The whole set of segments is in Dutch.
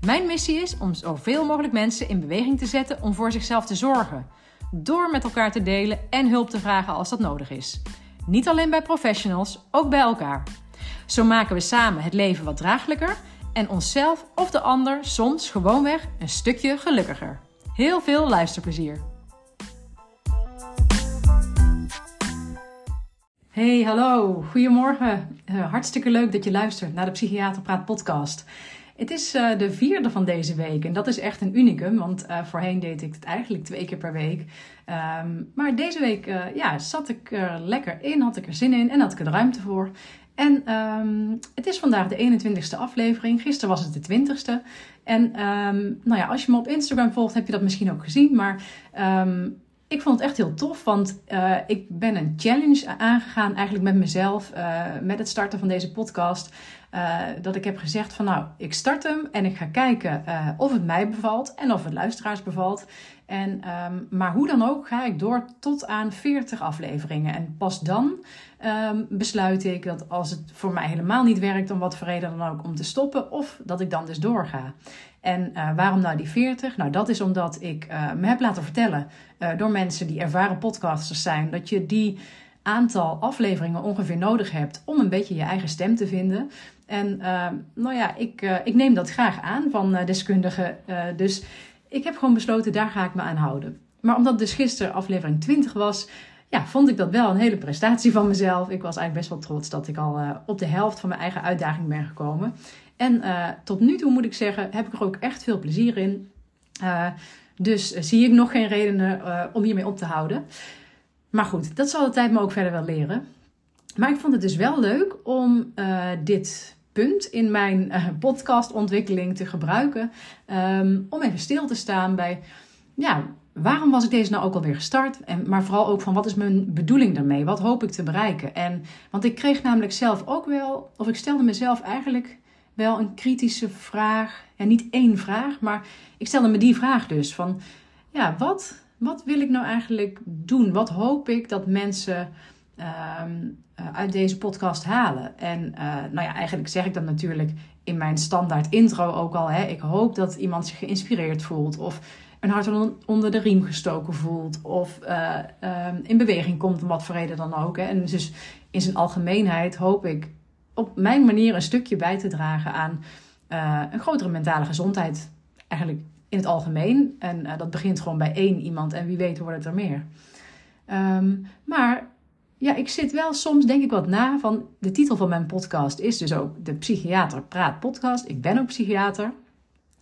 Mijn missie is om zoveel mogelijk mensen in beweging te zetten om voor zichzelf te zorgen. Door met elkaar te delen en hulp te vragen als dat nodig is. Niet alleen bij professionals, ook bij elkaar. Zo maken we samen het leven wat draaglijker en onszelf of de ander soms gewoonweg een stukje gelukkiger. Heel veel luisterplezier. Hey, hallo, goedemorgen. Uh, hartstikke leuk dat je luistert naar de Psychiater Praat podcast. Het is uh, de vierde van deze week en dat is echt een unicum, want uh, voorheen deed ik het eigenlijk twee keer per week. Um, maar deze week uh, ja, zat ik er lekker in, had ik er zin in en had ik er ruimte voor. En um, het is vandaag de 21ste aflevering. Gisteren was het de 20ste. En um, nou ja, als je me op Instagram volgt, heb je dat misschien ook gezien. Maar ik vond het echt heel tof, want ik ben een challenge aangegaan eigenlijk met mezelf, met het starten van deze podcast. Uh, dat ik heb gezegd van nou, ik start hem en ik ga kijken of het mij bevalt en of het luisteraars bevalt. En, um, maar hoe dan ook ga ik door tot aan 40 afleveringen. En pas dan um, besluit ik dat als het voor mij helemaal niet werkt, om wat voor reden dan ook, om te stoppen. Of dat ik dan dus doorga. En uh, waarom nou die 40? Nou, dat is omdat ik me heb laten vertellen door mensen die ervaren podcasters zijn, dat je die aantal afleveringen ongeveer nodig hebt om een beetje je eigen stem te vinden. En nou ja, ik, ik neem dat graag aan van deskundigen. dus ik heb gewoon besloten, daar ga ik me aan houden. Maar omdat dus gisteren aflevering 20 was, ja, vond ik dat wel een hele prestatie van mezelf. Ik was eigenlijk best wel trots dat ik al op de helft van mijn eigen uitdaging ben gekomen. En tot nu toe moet ik zeggen, heb ik er ook echt veel plezier in. Dus zie ik nog geen redenen om hiermee op te houden. Maar goed, dat zal de tijd me ook verder wel leren. Maar ik vond het dus wel leuk om dit punt in mijn uh, podcastontwikkeling te gebruiken. Um, om even stil te staan bij, ja, waarom was ik deze nou ook alweer gestart? En, maar vooral ook van, wat is mijn bedoeling daarmee? Wat hoop ik te bereiken? En, want ik kreeg namelijk zelf ook wel, of ik stelde mezelf eigenlijk wel een kritische vraag. Ja, niet één vraag, maar ik stelde me die vraag dus. Van, ja, wat, wat wil ik nou eigenlijk doen? Wat hoop ik dat mensen um, uit deze podcast halen. En uh, nou ja, eigenlijk zeg ik dat natuurlijk in mijn standaard intro ook al. Hè. Ik hoop dat iemand zich geïnspireerd voelt of een hart onder de riem gestoken voelt of uh, um, in beweging komt, om wat voor reden dan ook. Hè. En dus in zijn algemeenheid hoop ik op mijn manier een stukje bij te dragen aan een grotere mentale gezondheid. Eigenlijk in het algemeen. En dat begint gewoon bij één iemand en wie weet wordt het er meer. Um, maar ja, ik zit wel soms, denk ik, wat na van de titel van mijn podcast is dus ook de Psychiater Praat Podcast. Ik ben ook psychiater.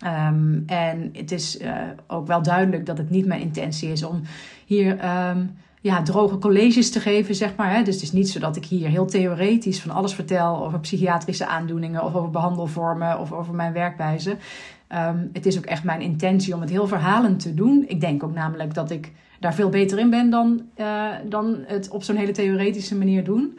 Um, en het is uh, ook wel duidelijk dat het niet mijn intentie is om hier um, ja, droge colleges te geven, zeg maar. Hè. Dus het is niet zo dat ik hier heel theoretisch van alles vertel over psychiatrische aandoeningen of over behandelvormen of over mijn werkwijze. Um, het is ook echt mijn intentie om het heel verhalend te doen. Ik denk ook namelijk dat ik daar veel beter in ben dan, uh, dan het op zo'n hele theoretische manier doen.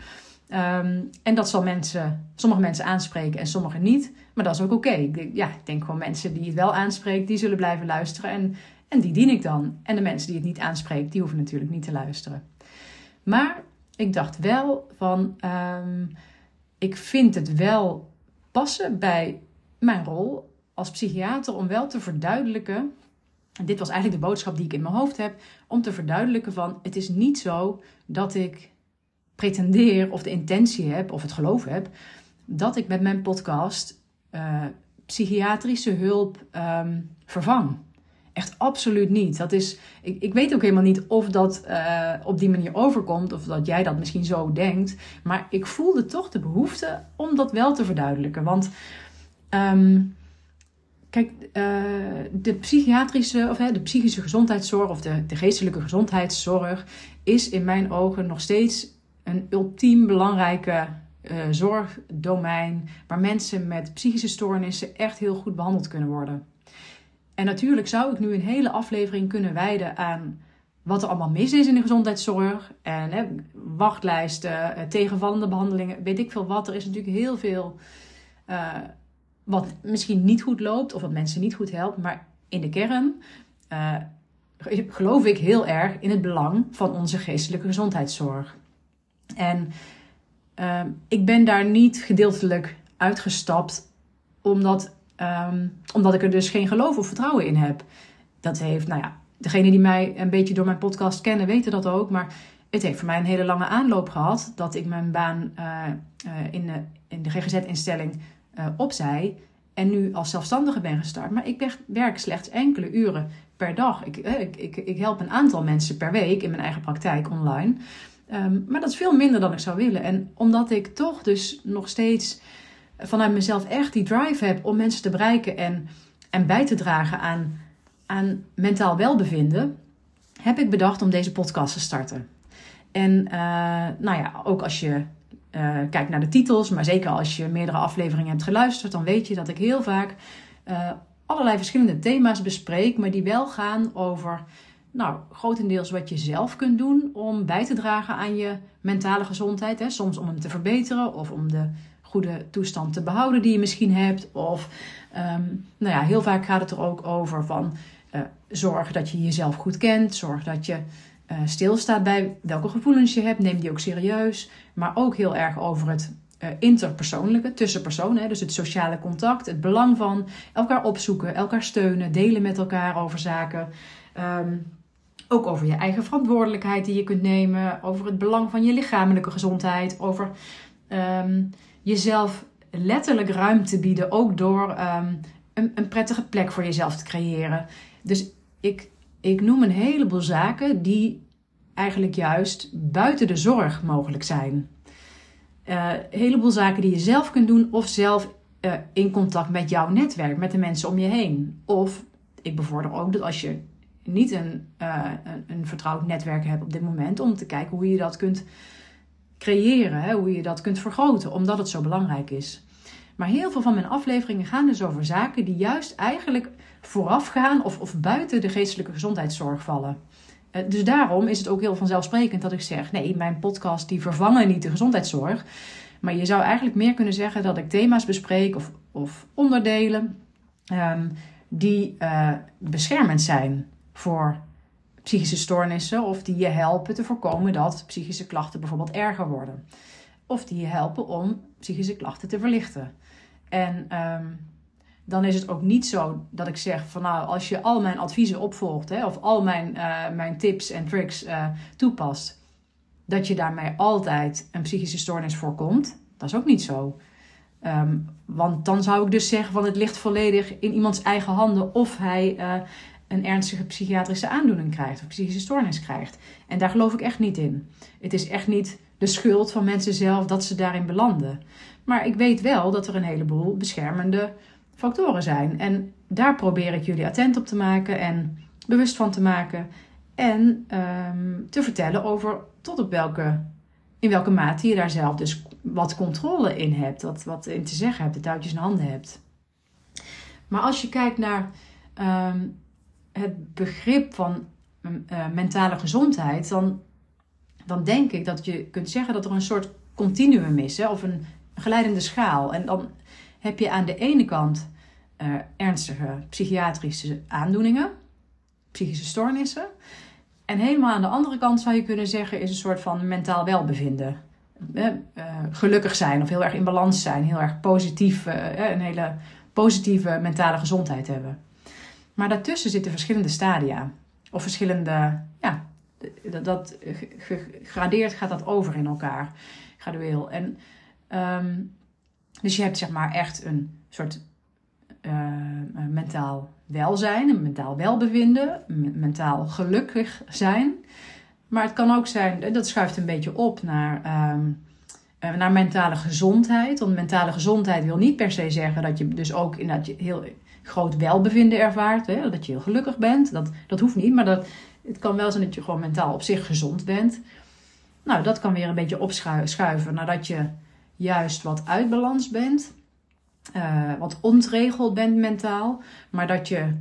Um, en dat zal mensen, sommige mensen aanspreken en sommige niet. Maar dat is ook oké. Ja, ik denk gewoon mensen die het wel aanspreekt, die zullen blijven luisteren. En, en die dien ik dan. En de mensen die het niet aanspreekt, die hoeven natuurlijk niet te luisteren. Maar ik dacht wel van, um, ik vind het wel passen bij mijn rol als psychiater om wel te verduidelijken en dit was eigenlijk de boodschap die ik in mijn hoofd heb, om te verduidelijken van het is niet zo dat ik pretendeer of de intentie heb of het geloof heb dat ik met mijn podcast uh, psychiatrische hulp um, vervang. Echt absoluut niet. Dat is, ik, ik weet ook helemaal niet of dat uh, op die manier overkomt of dat jij dat misschien zo denkt. Maar ik voelde toch de behoefte om dat wel te verduidelijken. Want um, Kijk, uh, de psychiatrische of de psychische gezondheidszorg of de, de geestelijke gezondheidszorg is in mijn ogen nog steeds een ultiem belangrijke uh, zorgdomein waar mensen met psychische stoornissen echt heel goed behandeld kunnen worden. En natuurlijk zou ik nu een hele aflevering kunnen wijden aan wat er allemaal mis is in de gezondheidszorg. En wachtlijsten, eh, tegenvallende behandelingen, weet ik veel wat. Er is natuurlijk heel veel wat misschien niet goed loopt of wat mensen niet goed helpt. Maar in de kern uh, geloof ik heel erg in het belang van onze geestelijke gezondheidszorg. En uh, ik ben daar niet gedeeltelijk uitgestapt omdat, um, omdat ik er dus geen geloof of vertrouwen in heb. Dat heeft, nou ja, degenen die mij een beetje door mijn podcast kennen weten dat ook. Maar het heeft voor mij een hele lange aanloop gehad dat ik mijn baan uh, uh, in, de, in de GGZ-instelling uh, opzij en nu als zelfstandige ben gestart. Maar ik werk slechts enkele uren per dag. Ik, ik, ik, ik help een aantal mensen per week in mijn eigen praktijk online. Um, maar dat is veel minder dan ik zou willen. En omdat ik toch dus nog steeds vanuit mezelf echt die drive heb om mensen te bereiken en, en bij te dragen aan, aan mentaal welbevinden, heb ik bedacht om deze podcast te starten. En uh, nou ja, ook als je uh, kijkt naar de titels, maar zeker als je meerdere afleveringen hebt geluisterd, dan weet je dat ik heel vaak uh, allerlei verschillende thema's bespreek, maar die wel gaan over, nou, grotendeels wat je zelf kunt doen om bij te dragen aan je mentale gezondheid. Hè? Soms om hem te verbeteren of om de goede toestand te behouden die je misschien hebt. Of, um, nou ja, heel vaak gaat het er ook over van uh, zorg dat je jezelf goed kent, zorg dat je uh, stilstaat bij welke gevoelens je hebt, neem die ook serieus. Maar ook heel erg over het uh, interpersoonlijke, tussen personen. Hè, dus het sociale contact, het belang van elkaar opzoeken, elkaar steunen, delen met elkaar over zaken. Um, ook over je eigen verantwoordelijkheid die je kunt nemen, over het belang van je lichamelijke gezondheid, over um, jezelf letterlijk ruimte bieden, ook door um, een, een prettige plek voor jezelf te creëren. Dus ik, ik noem een heleboel zaken die eigenlijk juist buiten de zorg mogelijk zijn. Uh, een heleboel zaken die je zelf kunt doen of zelf uh, in contact met jouw netwerk, met de mensen om je heen. Of ik bevorder ook dat als je niet een, uh, een, een, vertrouwd netwerk hebt op dit moment, om te kijken hoe je dat kunt creëren, hoe je dat kunt vergroten, omdat het zo belangrijk is. Maar heel veel van mijn afleveringen gaan dus over zaken die juist eigenlijk voorafgaan of, of buiten de geestelijke gezondheidszorg vallen. Uh, dus daarom is het ook heel vanzelfsprekend dat ik zeg: nee, mijn podcast die vervangen niet de gezondheidszorg. Maar je zou eigenlijk meer kunnen zeggen dat ik thema's bespreek of, of onderdelen um, die uh, beschermend zijn voor psychische stoornissen of die je helpen te voorkomen dat psychische klachten bijvoorbeeld erger worden. Of die je helpen om psychische klachten te verlichten. En um, dan is het ook niet zo dat ik zeg van nou, als je al mijn adviezen opvolgt hè, of al mijn, uh, mijn tips en tricks uh, toepast, dat je daarmee altijd een psychische stoornis voorkomt. Dat is ook niet zo. Um, want dan zou ik dus zeggen van het ligt volledig in iemands eigen handen of hij uh, een ernstige psychiatrische aandoening krijgt of psychische stoornis krijgt. En daar geloof ik echt niet in. Het is echt niet de schuld van mensen zelf dat ze daarin belanden. Maar ik weet wel dat er een heleboel beschermende factoren zijn. En daar probeer ik jullie attent op te maken en bewust van te maken. En um, te vertellen over tot op welke, in welke mate je daar zelf dus wat controle in hebt. Wat, wat in te zeggen hebt, de touwtjes in handen hebt. Maar als je kijkt naar um, het begrip van uh, mentale gezondheid, dan, dan denk ik dat je kunt zeggen dat er een soort continuum is, hè, of een geleidende schaal. En dan heb je aan de ene kant uh, ernstige psychiatrische aandoeningen, psychische stoornissen. En helemaal aan de andere kant zou je kunnen zeggen, is een soort van mentaal welbevinden. Uh, uh, gelukkig zijn of heel erg in balans zijn, heel erg positief, een hele positieve mentale gezondheid hebben. Maar daartussen zitten verschillende stadia. Of verschillende, ja, dat, dat gegradeerd gaat dat over in elkaar, gradueel. En um, dus je hebt zeg maar echt een soort mentaal welzijn, een mentaal welbevinden, mentaal gelukkig zijn. Maar het kan ook zijn, dat schuift een beetje op naar, um, naar mentale gezondheid. Want mentale gezondheid wil niet per se zeggen dat je dus ook inderdaad je heel groot welbevinden ervaart. Hè? Dat je heel gelukkig bent. Dat, dat hoeft niet, maar dat, het kan wel zijn dat je gewoon mentaal op zich gezond bent. Nou, dat kan weer een beetje opschuiven nadat je juist wat uit balans bent. Uh, wat ontregeld bent mentaal. Maar dat je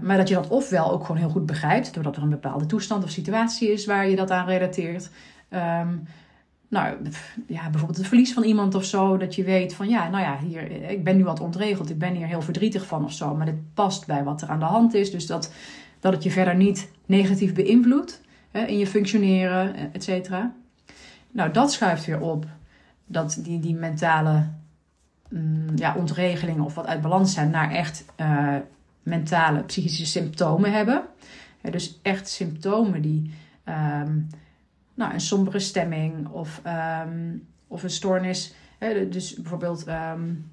maar dat je dat ofwel ook gewoon heel goed begrijpt, doordat er een bepaalde toestand of situatie is waar je dat aan relateert. Ehm, nou, ja, bijvoorbeeld het verlies van iemand of zo, dat je weet van ja, nou ja, hier, ik ben nu wat ontregeld, ik ben hier heel verdrietig van of zo, maar dit past bij wat er aan de hand is. Dus dat, dat het je verder niet negatief beïnvloedt hè, in je functioneren, et cetera. Nou, dat schuift weer op dat die, die mentale mm, ja, ontregelingen of wat uit balans zijn naar echt uh, mentale psychische symptomen hebben. dus echt symptomen die um, nou, een sombere stemming of, um, of een stoornis. dus bijvoorbeeld um,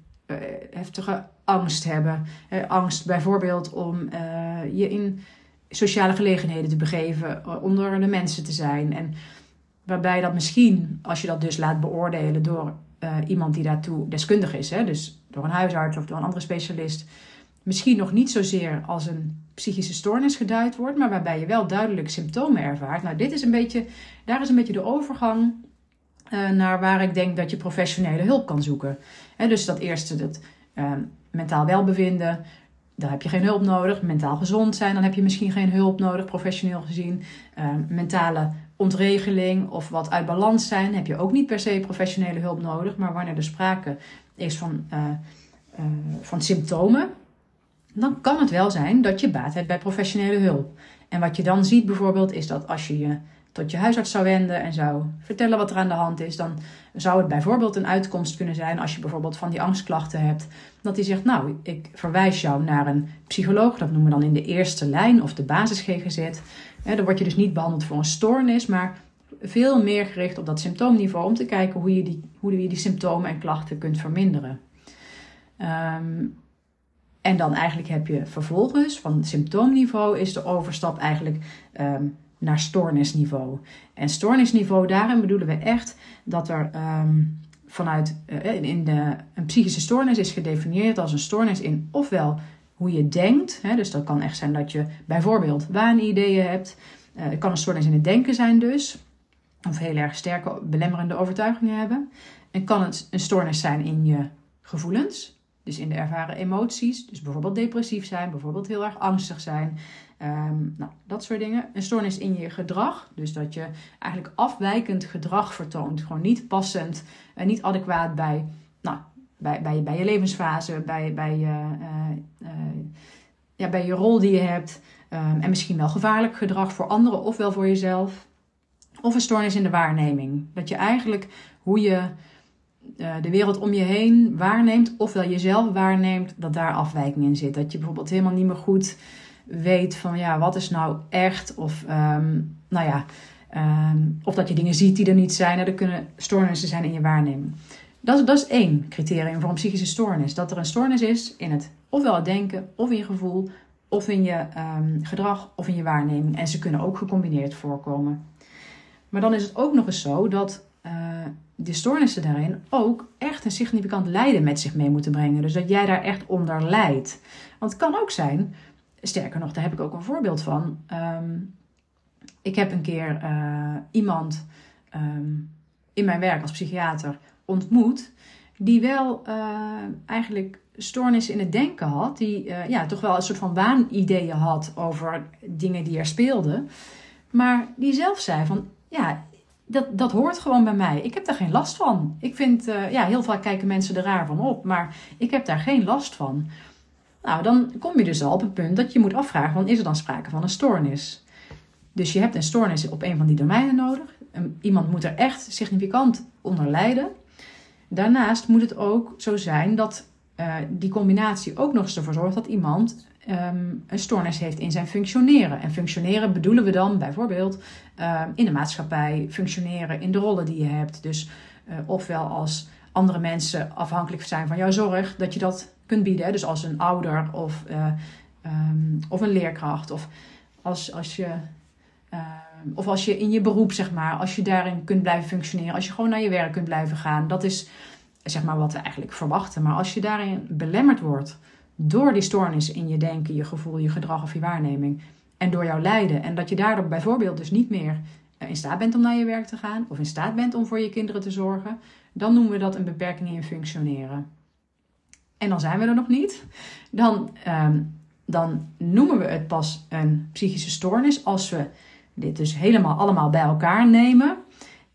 heftige angst hebben. angst bijvoorbeeld om uh, je in sociale gelegenheden te begeven, onder de mensen te zijn. En waarbij dat misschien, als je dat dus laat beoordelen door uh, iemand die daartoe deskundig is, hè, dus door een huisarts of door een andere specialist, misschien nog niet zozeer als een psychische stoornis geduid wordt, maar waarbij je wel duidelijk symptomen ervaart. Nou, dit is een beetje, daar is een beetje de overgang uh, naar waar ik denk dat je professionele hulp kan zoeken. Dus dat eerste, dat uh, mentaal welbevinden, daar heb je geen hulp nodig. Mentaal gezond zijn, dan heb je misschien geen hulp nodig, professioneel gezien. Uh, mentale ontregeling of wat uit balans zijn, heb je ook niet per se professionele hulp nodig. Maar wanneer er sprake is van, van symptomen, dan kan het wel zijn dat je baat hebt bij professionele hulp. En wat je dan ziet bijvoorbeeld is dat als je je tot je huisarts zou wenden en zou vertellen wat er aan de hand is, dan zou het bijvoorbeeld een uitkomst kunnen zijn als je bijvoorbeeld van die angstklachten hebt, dat hij zegt, nou, ik verwijs jou naar een psycholoog, dat noemen we dan in de eerste lijn of de basis GGZ. dan word je dus niet behandeld voor een stoornis, maar veel meer gericht op dat symptoomniveau om te kijken hoe je die, hoe je die symptomen en klachten kunt verminderen. Um, en dan eigenlijk heb je vervolgens van symptoomniveau is de overstap eigenlijk um, naar stoornisniveau. En stoornisniveau, daarin bedoelen we echt dat er um, vanuit uh, in de, een psychische stoornis is gedefinieerd als een stoornis in ofwel hoe je denkt. Hè, dus dat kan echt zijn dat je bijvoorbeeld waanideeën hebt. Uh, het kan een stoornis in het denken zijn dus. Of heel erg sterke belemmerende overtuigingen hebben. En kan het een stoornis zijn in je gevoelens. Dus in de ervaren emoties, dus bijvoorbeeld depressief zijn, bijvoorbeeld heel erg angstig zijn, um, nou, dat soort dingen. Een stoornis in je gedrag, dus dat je eigenlijk afwijkend gedrag vertoont, gewoon niet passend en niet adequaat bij, nou, bij, bij, bij je levensfase, bij, bij, uh, uh, ja, bij je rol die je hebt. Um, en misschien wel gevaarlijk gedrag voor anderen of wel voor jezelf. Of een stoornis in de waarneming. Dat je eigenlijk hoe je de wereld om je heen waarneemt, ofwel jezelf waarneemt, dat daar afwijking in zit. Dat je bijvoorbeeld helemaal niet meer goed weet van ja, wat is nou echt? Of um, nou ja, um, of dat je dingen ziet die er niet zijn. Er kunnen stoornissen zijn in je waarneming. Dat, dat is één criterium voor een psychische stoornis. Dat er een stoornis is in het ofwel het denken, of in je gevoel, of in je um, gedrag, of in je waarneming. En ze kunnen ook gecombineerd voorkomen. Maar dan is het ook nog eens zo dat uh, de stoornissen daarin ook echt een significant lijden met zich mee moeten brengen. Dus dat jij daar echt onder lijdt. Want het kan ook zijn, sterker nog, daar heb ik ook een voorbeeld van. Um, ik heb een keer uh, iemand um, in mijn werk als psychiater ontmoet, die wel uh, eigenlijk stoornissen in het denken had, die uh, ja, toch wel een soort van waanideeën had over dingen die er speelden. Maar die zelf zei van, ja, dat, dat hoort gewoon bij mij. Ik heb daar geen last van. Ik vind, ja, heel vaak kijken mensen er raar van op, maar ik heb daar geen last van. Nou, dan kom je dus al op het punt dat je moet afvragen: van, is er dan sprake van een stoornis? Dus je hebt een stoornis op een van die domeinen nodig. Iemand moet er echt significant onder lijden. Daarnaast moet het ook zo zijn dat uh, die combinatie ook nog eens ervoor zorgt dat iemand um, een stoornis heeft in zijn functioneren. En functioneren bedoelen we dan bijvoorbeeld uh, in de maatschappij, functioneren in de rollen die je hebt. Dus uh, ofwel als andere mensen afhankelijk zijn van jouw zorg, dat je dat kunt bieden. Dus als een ouder of, uh, um, of een leerkracht. Of als, als je. of als je in je beroep, zeg maar, als je daarin kunt blijven functioneren, als je gewoon naar je werk kunt blijven gaan. Dat is zeg maar wat we eigenlijk verwachten. Maar als je daarin belemmerd wordt door die stoornis in je denken, je gevoel, je gedrag of je waarneming en door jouw lijden en dat je daardoor bijvoorbeeld dus niet meer eh, in staat bent om naar je werk te gaan of in staat bent om voor je kinderen te zorgen, dan noemen we dat een beperking in functioneren. En dan zijn we er nog niet. Dan um, dan noemen we het pas een psychische stoornis als we dit dus helemaal allemaal bij elkaar nemen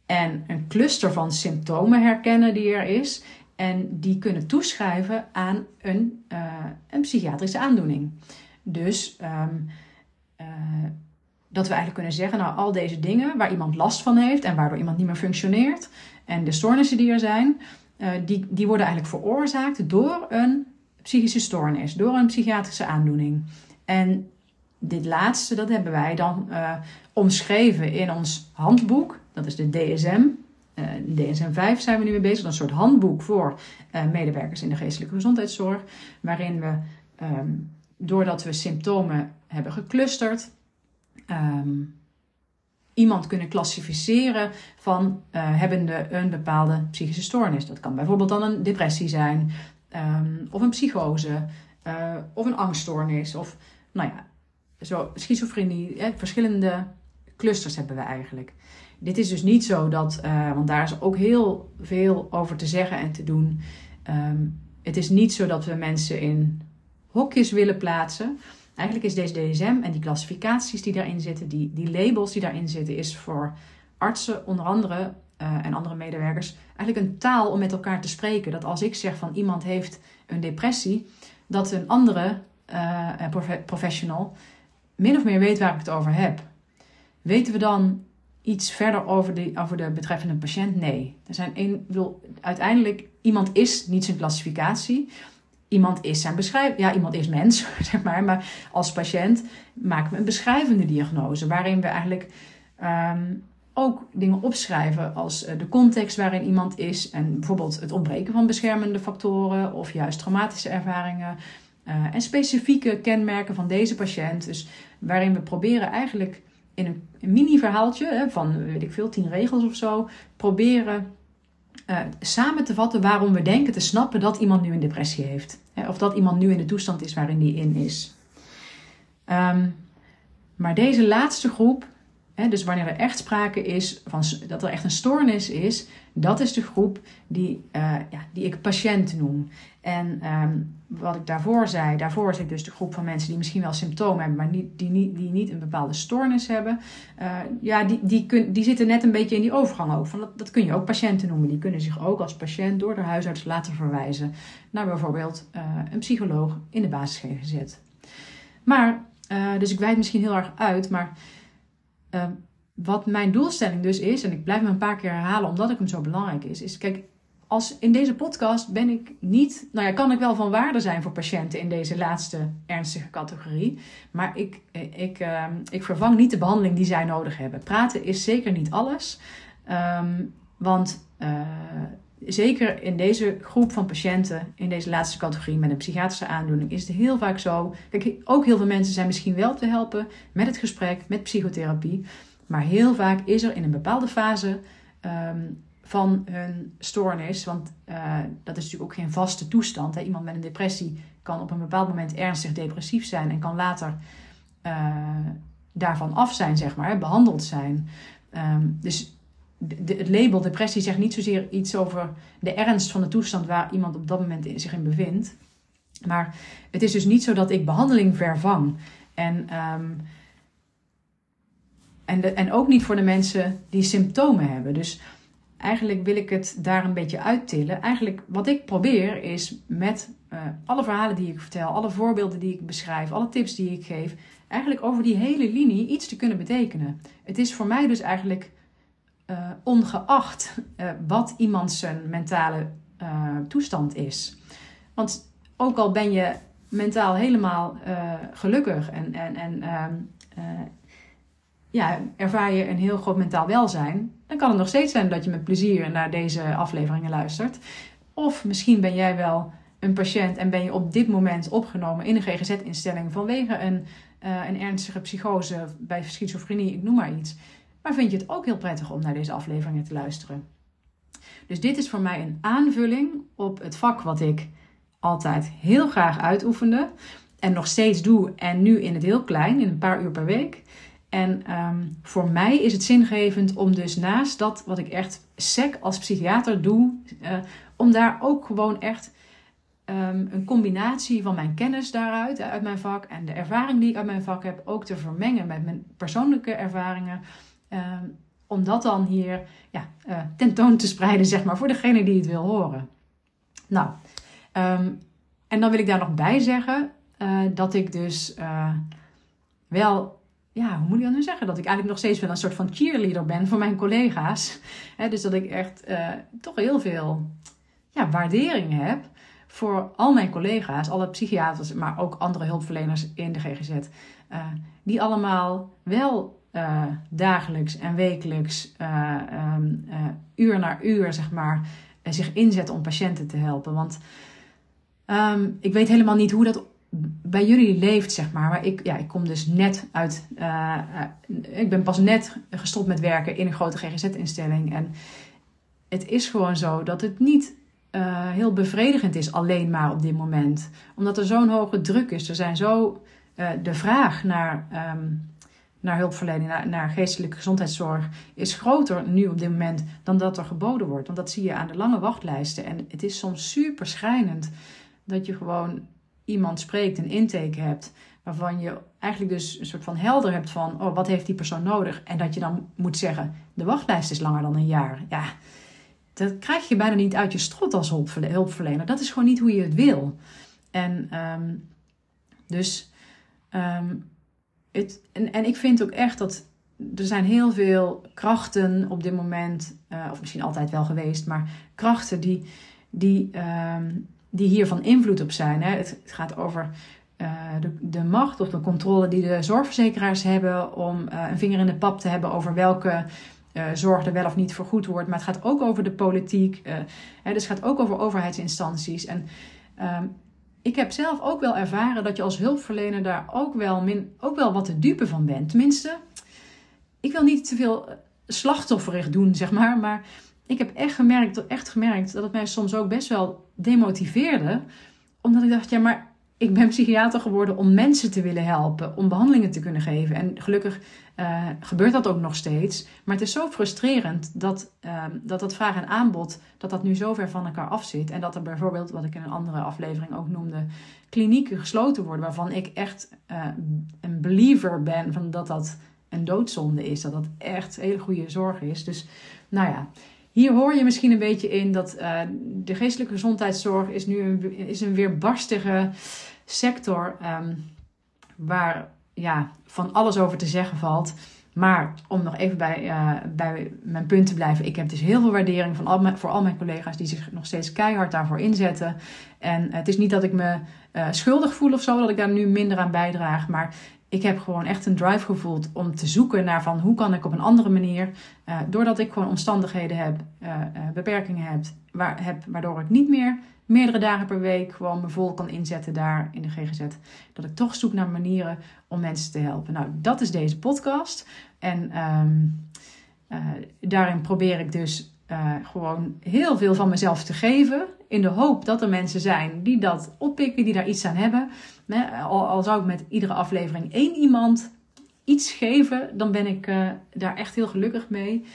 en een cluster van symptomen herkennen die er is en die kunnen toeschrijven aan een, uh, een psychiatrische aandoening. Dus ehm, eh, dat we eigenlijk kunnen zeggen, nou al deze dingen waar iemand last van heeft en waardoor iemand niet meer functioneert en de stoornissen die er zijn, uh, die, die worden eigenlijk veroorzaakt door een psychische stoornis, door een psychiatrische aandoening. En dit laatste, dat hebben wij dan uh, omschreven in ons handboek. Dat is de DSM. Uh, DSM 5 zijn we nu mee bezig. Een soort handboek voor medewerkers in de geestelijke gezondheidszorg. Waarin we, um, doordat we symptomen hebben geclusterd, um, iemand kunnen klassificeren van hebbende een bepaalde psychische stoornis. Dat kan bijvoorbeeld dan een depressie zijn, um, of een psychose, of een angststoornis, of nou ja, zo, schizofrenie, hè, verschillende clusters hebben we eigenlijk. Dit is dus niet zo dat, uh, want daar is ook heel veel over te zeggen en te doen. Um, het is niet zo dat we mensen in hokjes willen plaatsen. Eigenlijk is deze DSM en die klassificaties die daarin zitten, die, die labels die daarin zitten, is voor artsen onder andere uh, en andere medewerkers eigenlijk een taal om met elkaar te spreken. Dat als ik zeg van iemand heeft een depressie, dat een andere uh, professional min of meer weet waar ik het over heb. Weten we dan iets verder over de, over de betreffende patiënt? Nee. Er zijn een, bedoel, uiteindelijk, iemand is niet zijn klassificatie. Iemand is zijn beschrijving. Ja, iemand is mens, zeg maar. Maar als patiënt maken we een beschrijvende diagnose. Waarin we eigenlijk um, ook dingen opschrijven als eh, de context waarin iemand is. En bijvoorbeeld het ontbreken van beschermende factoren. Of juist traumatische ervaringen. Uh, en specifieke kenmerken van deze patiënt. Dus waarin we proberen eigenlijk in een, een mini-verhaaltje van, weet ik veel, tien regels of zo, proberen uh, samen te vatten waarom we denken te snappen dat iemand nu een depressie heeft. Of dat iemand nu in de toestand is waarin die in is. Um, maar deze laatste groep, dus wanneer er echt sprake is van dat er echt een stoornis is, dat is de groep die, uh, ja, die ik patiënt noem. En um, wat ik daarvoor zei, daarvoor zit dus de groep van mensen die misschien wel symptomen hebben, maar niet, die, niet, die niet een bepaalde stoornis hebben. Uh, ja, die, die, die zitten net een beetje in die overgang ook. Van dat, dat kun je ook patiënten noemen. Die kunnen zich ook als patiënt door de huisarts laten verwijzen naar bijvoorbeeld uh, een psycholoog in de basis GGZ. Maar, dus ik wijd misschien heel erg uit, maar wat mijn doelstelling dus is, en ik blijf me een paar keer herhalen omdat ik hem zo belangrijk is, is kijk, als in deze podcast ben ik niet, nou ja, kan ik wel van waarde zijn voor patiënten in deze laatste ernstige categorie. Maar ik, ik, uh, ik vervang niet de behandeling die zij nodig hebben. Praten is zeker niet alles. Um, want uh, zeker in deze groep van patiënten, in deze laatste categorie met een psychiatrische aandoening, is het heel vaak zo. Kijk, ook heel veel mensen zijn misschien wel te helpen met het gesprek, met psychotherapie. Maar heel vaak is er in een bepaalde fase. Um, van hun stoornis. Want uh, dat is natuurlijk ook geen vaste toestand. Hè. Iemand met een depressie kan op een bepaald moment ernstig depressief zijn en kan later uh, daarvan af zijn, zeg maar, behandeld zijn. Um, dus de, het label depressie zegt niet zozeer iets over de ernst van de toestand waar iemand op dat moment zich in bevindt. Maar het is dus niet zo dat ik behandeling vervang. En, um, en, en ook niet voor de mensen die symptomen hebben. Dus eigenlijk wil ik het daar een beetje uittillen. Eigenlijk wat ik probeer is met uh, alle verhalen die ik vertel, alle voorbeelden die ik beschrijf, alle tips die ik geef, eigenlijk over die hele linie iets te kunnen betekenen. Het is voor mij dus eigenlijk uh, ongeacht uh, wat iemand zijn mentale toestand is. Want ook al ben je mentaal helemaal gelukkig en, en, en ehm, ja, ervaar je een heel groot mentaal welzijn, dan kan het nog steeds zijn dat je met plezier naar deze afleveringen luistert. Of misschien ben jij wel een patiënt en ben je op dit moment opgenomen in een GGZ-instelling vanwege een, een ernstige psychose bij schizofrenie, ik noem maar iets. Maar vind je het ook heel prettig om naar deze afleveringen te luisteren? Dus dit is voor mij een aanvulling op het vak wat ik altijd heel graag uitoefende en nog steeds doe en nu in het heel klein, in een paar uur per week. En um, voor mij is het zingevend om dus naast dat wat ik echt sec als psychiater doe, uh, om daar ook gewoon echt ehm, een combinatie van mijn kennis daaruit, uit mijn vak, en de ervaring die ik uit mijn vak heb, ook te vermengen met mijn persoonlijke ervaringen. Ehm, om dat dan hier ja, uh, tentoon te spreiden, zeg maar, voor degene die het wil horen. Nou, ehm, en dan wil ik daar nog bij zeggen uh, dat ik dus uh, wel, ja, hoe moet ik dat nu zeggen? Dat ik eigenlijk nog steeds wel een soort van cheerleader ben voor mijn collega's. dus dat ik echt toch heel veel ja, waardering heb voor al mijn collega's, alle psychiaters, maar ook andere hulpverleners in de GGZ. die allemaal wel uh, dagelijks en wekelijks, uh, um, uh, uur na uur, zeg maar, zich inzetten om patiënten te helpen. Want um, ik weet helemaal niet hoe dat bij jullie leeft, zeg maar. Maar ik, ja, ik kom dus net uit. ik ben pas net gestopt met werken in een grote GGZ-instelling. En het is gewoon zo dat het niet heel bevredigend is, alleen maar op dit moment. Omdat er zo'n hoge druk is. Er zijn zo. de vraag naar. Um, naar hulpverlening, naar, geestelijke gezondheidszorg, is groter nu op dit moment dan dat er geboden wordt. Want dat zie je aan de lange wachtlijsten. En het is soms super schrijnend dat je gewoon iemand spreekt, een intake hebt, waarvan je eigenlijk dus een soort van helder hebt van, oh, wat heeft die persoon nodig? En dat je dan moet zeggen, de wachtlijst is langer dan een jaar. Ja, dat krijg je bijna niet uit je strot als hulpverlener. Dat is gewoon niet hoe je het wil. En um, dus um, het, en, en ik vind ook echt dat er zijn heel veel krachten op dit moment, uh, of misschien altijd wel geweest, maar krachten die, die, uh, die hier van invloed op zijn. Hè. Het, gaat over uh, de, de macht of de controle die de zorgverzekeraars hebben om uh, een vinger in de pap te hebben over welke zorg er wel of niet vergoed wordt. Maar het gaat ook over de politiek, hè, dus het gaat ook over overheidsinstanties. En ehm, ik heb zelf ook wel ervaren dat je als hulpverlener daar ook wel, min, ook wel wat te dupe van bent. Tenminste, ik wil niet te veel slachtofferig doen, zeg maar. Maar ik heb echt gemerkt, echt gemerkt dat het mij soms ook best wel demotiveerde. Omdat ik dacht, ja, maar ik ben psychiater geworden om mensen te willen helpen, om behandelingen te kunnen geven. En gelukkig uh, gebeurt dat ook nog steeds. Maar het is zo frustrerend dat, uh, dat dat vraag en aanbod, dat dat nu zo ver van elkaar af zit. En dat er bijvoorbeeld, wat ik in een andere aflevering ook noemde, klinieken gesloten worden. Waarvan ik echt uh, een believer ben van dat dat een doodzonde is. Dat dat echt hele goede zorg is. Dus nou ja, hier hoor je misschien een beetje in dat uh, de geestelijke gezondheidszorg is nu een, is een weerbarstige sector um, waar ja, van alles over te zeggen valt. Maar om nog even bij, uh, bij mijn punt te blijven. Ik heb dus heel veel waardering van al mijn, voor al mijn collega's die zich nog steeds keihard daarvoor inzetten. En het is niet dat ik me uh, schuldig voel of zo, dat ik daar nu minder aan bijdraag. Maar ik heb gewoon echt een drive gevoeld om te zoeken naar van hoe kan ik op een andere manier, uh, doordat ik gewoon omstandigheden heb, uh, uh, beperkingen heb, waar, heb, waardoor ik niet meer meerdere dagen per week gewoon me vol kan inzetten daar in de GGZ. Dat ik toch zoek naar manieren om mensen te helpen. Nou, dat is deze podcast. En um, daarin probeer ik dus gewoon heel veel van mezelf te geven. In de hoop dat er mensen zijn die dat oppikken, die daar iets aan hebben. Al, al zou ik met iedere aflevering één iemand iets geven, dan ben ik uh, daar echt heel gelukkig mee.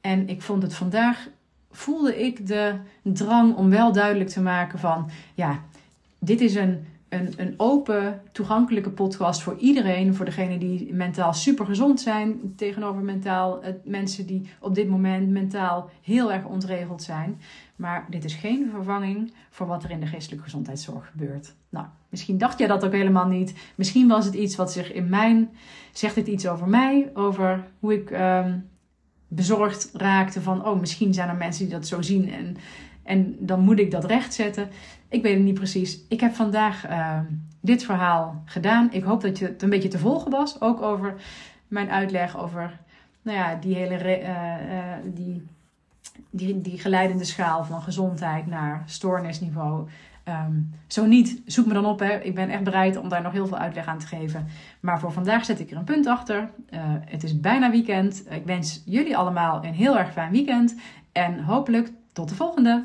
En ik vond het vandaag, voelde ik de drang om wel duidelijk te maken van, ja, dit is een een, een open, toegankelijke podcast voor iedereen. Voor degenen die mentaal super gezond zijn. Tegenover mentaal uh, mensen die op dit moment mentaal heel erg ontregeld zijn. Maar dit is geen vervanging voor wat er in de geestelijke gezondheidszorg gebeurt. Nou, misschien dacht jij dat ook helemaal niet. Misschien was het iets wat zich in mijn. Zegt het iets over mij? Over hoe ik um, bezorgd raakte van. Oh, misschien zijn er mensen die dat zo zien. En, en dan moet ik dat rechtzetten. Ik weet het niet precies. Ik heb vandaag uh, dit verhaal gedaan. Ik hoop dat je het een beetje te volgen was. Ook over mijn uitleg over nou ja, die hele uh, uh, die, die, die geleidende schaal van gezondheid naar stoornisniveau. Um, zo niet, zoek me dan op. Hè. Ik ben echt bereid om daar nog heel veel uitleg aan te geven. Maar voor vandaag zet ik er een punt achter. Uh, het is bijna weekend. Ik wens jullie allemaal een heel erg fijn weekend. En hopelijk tot de volgende.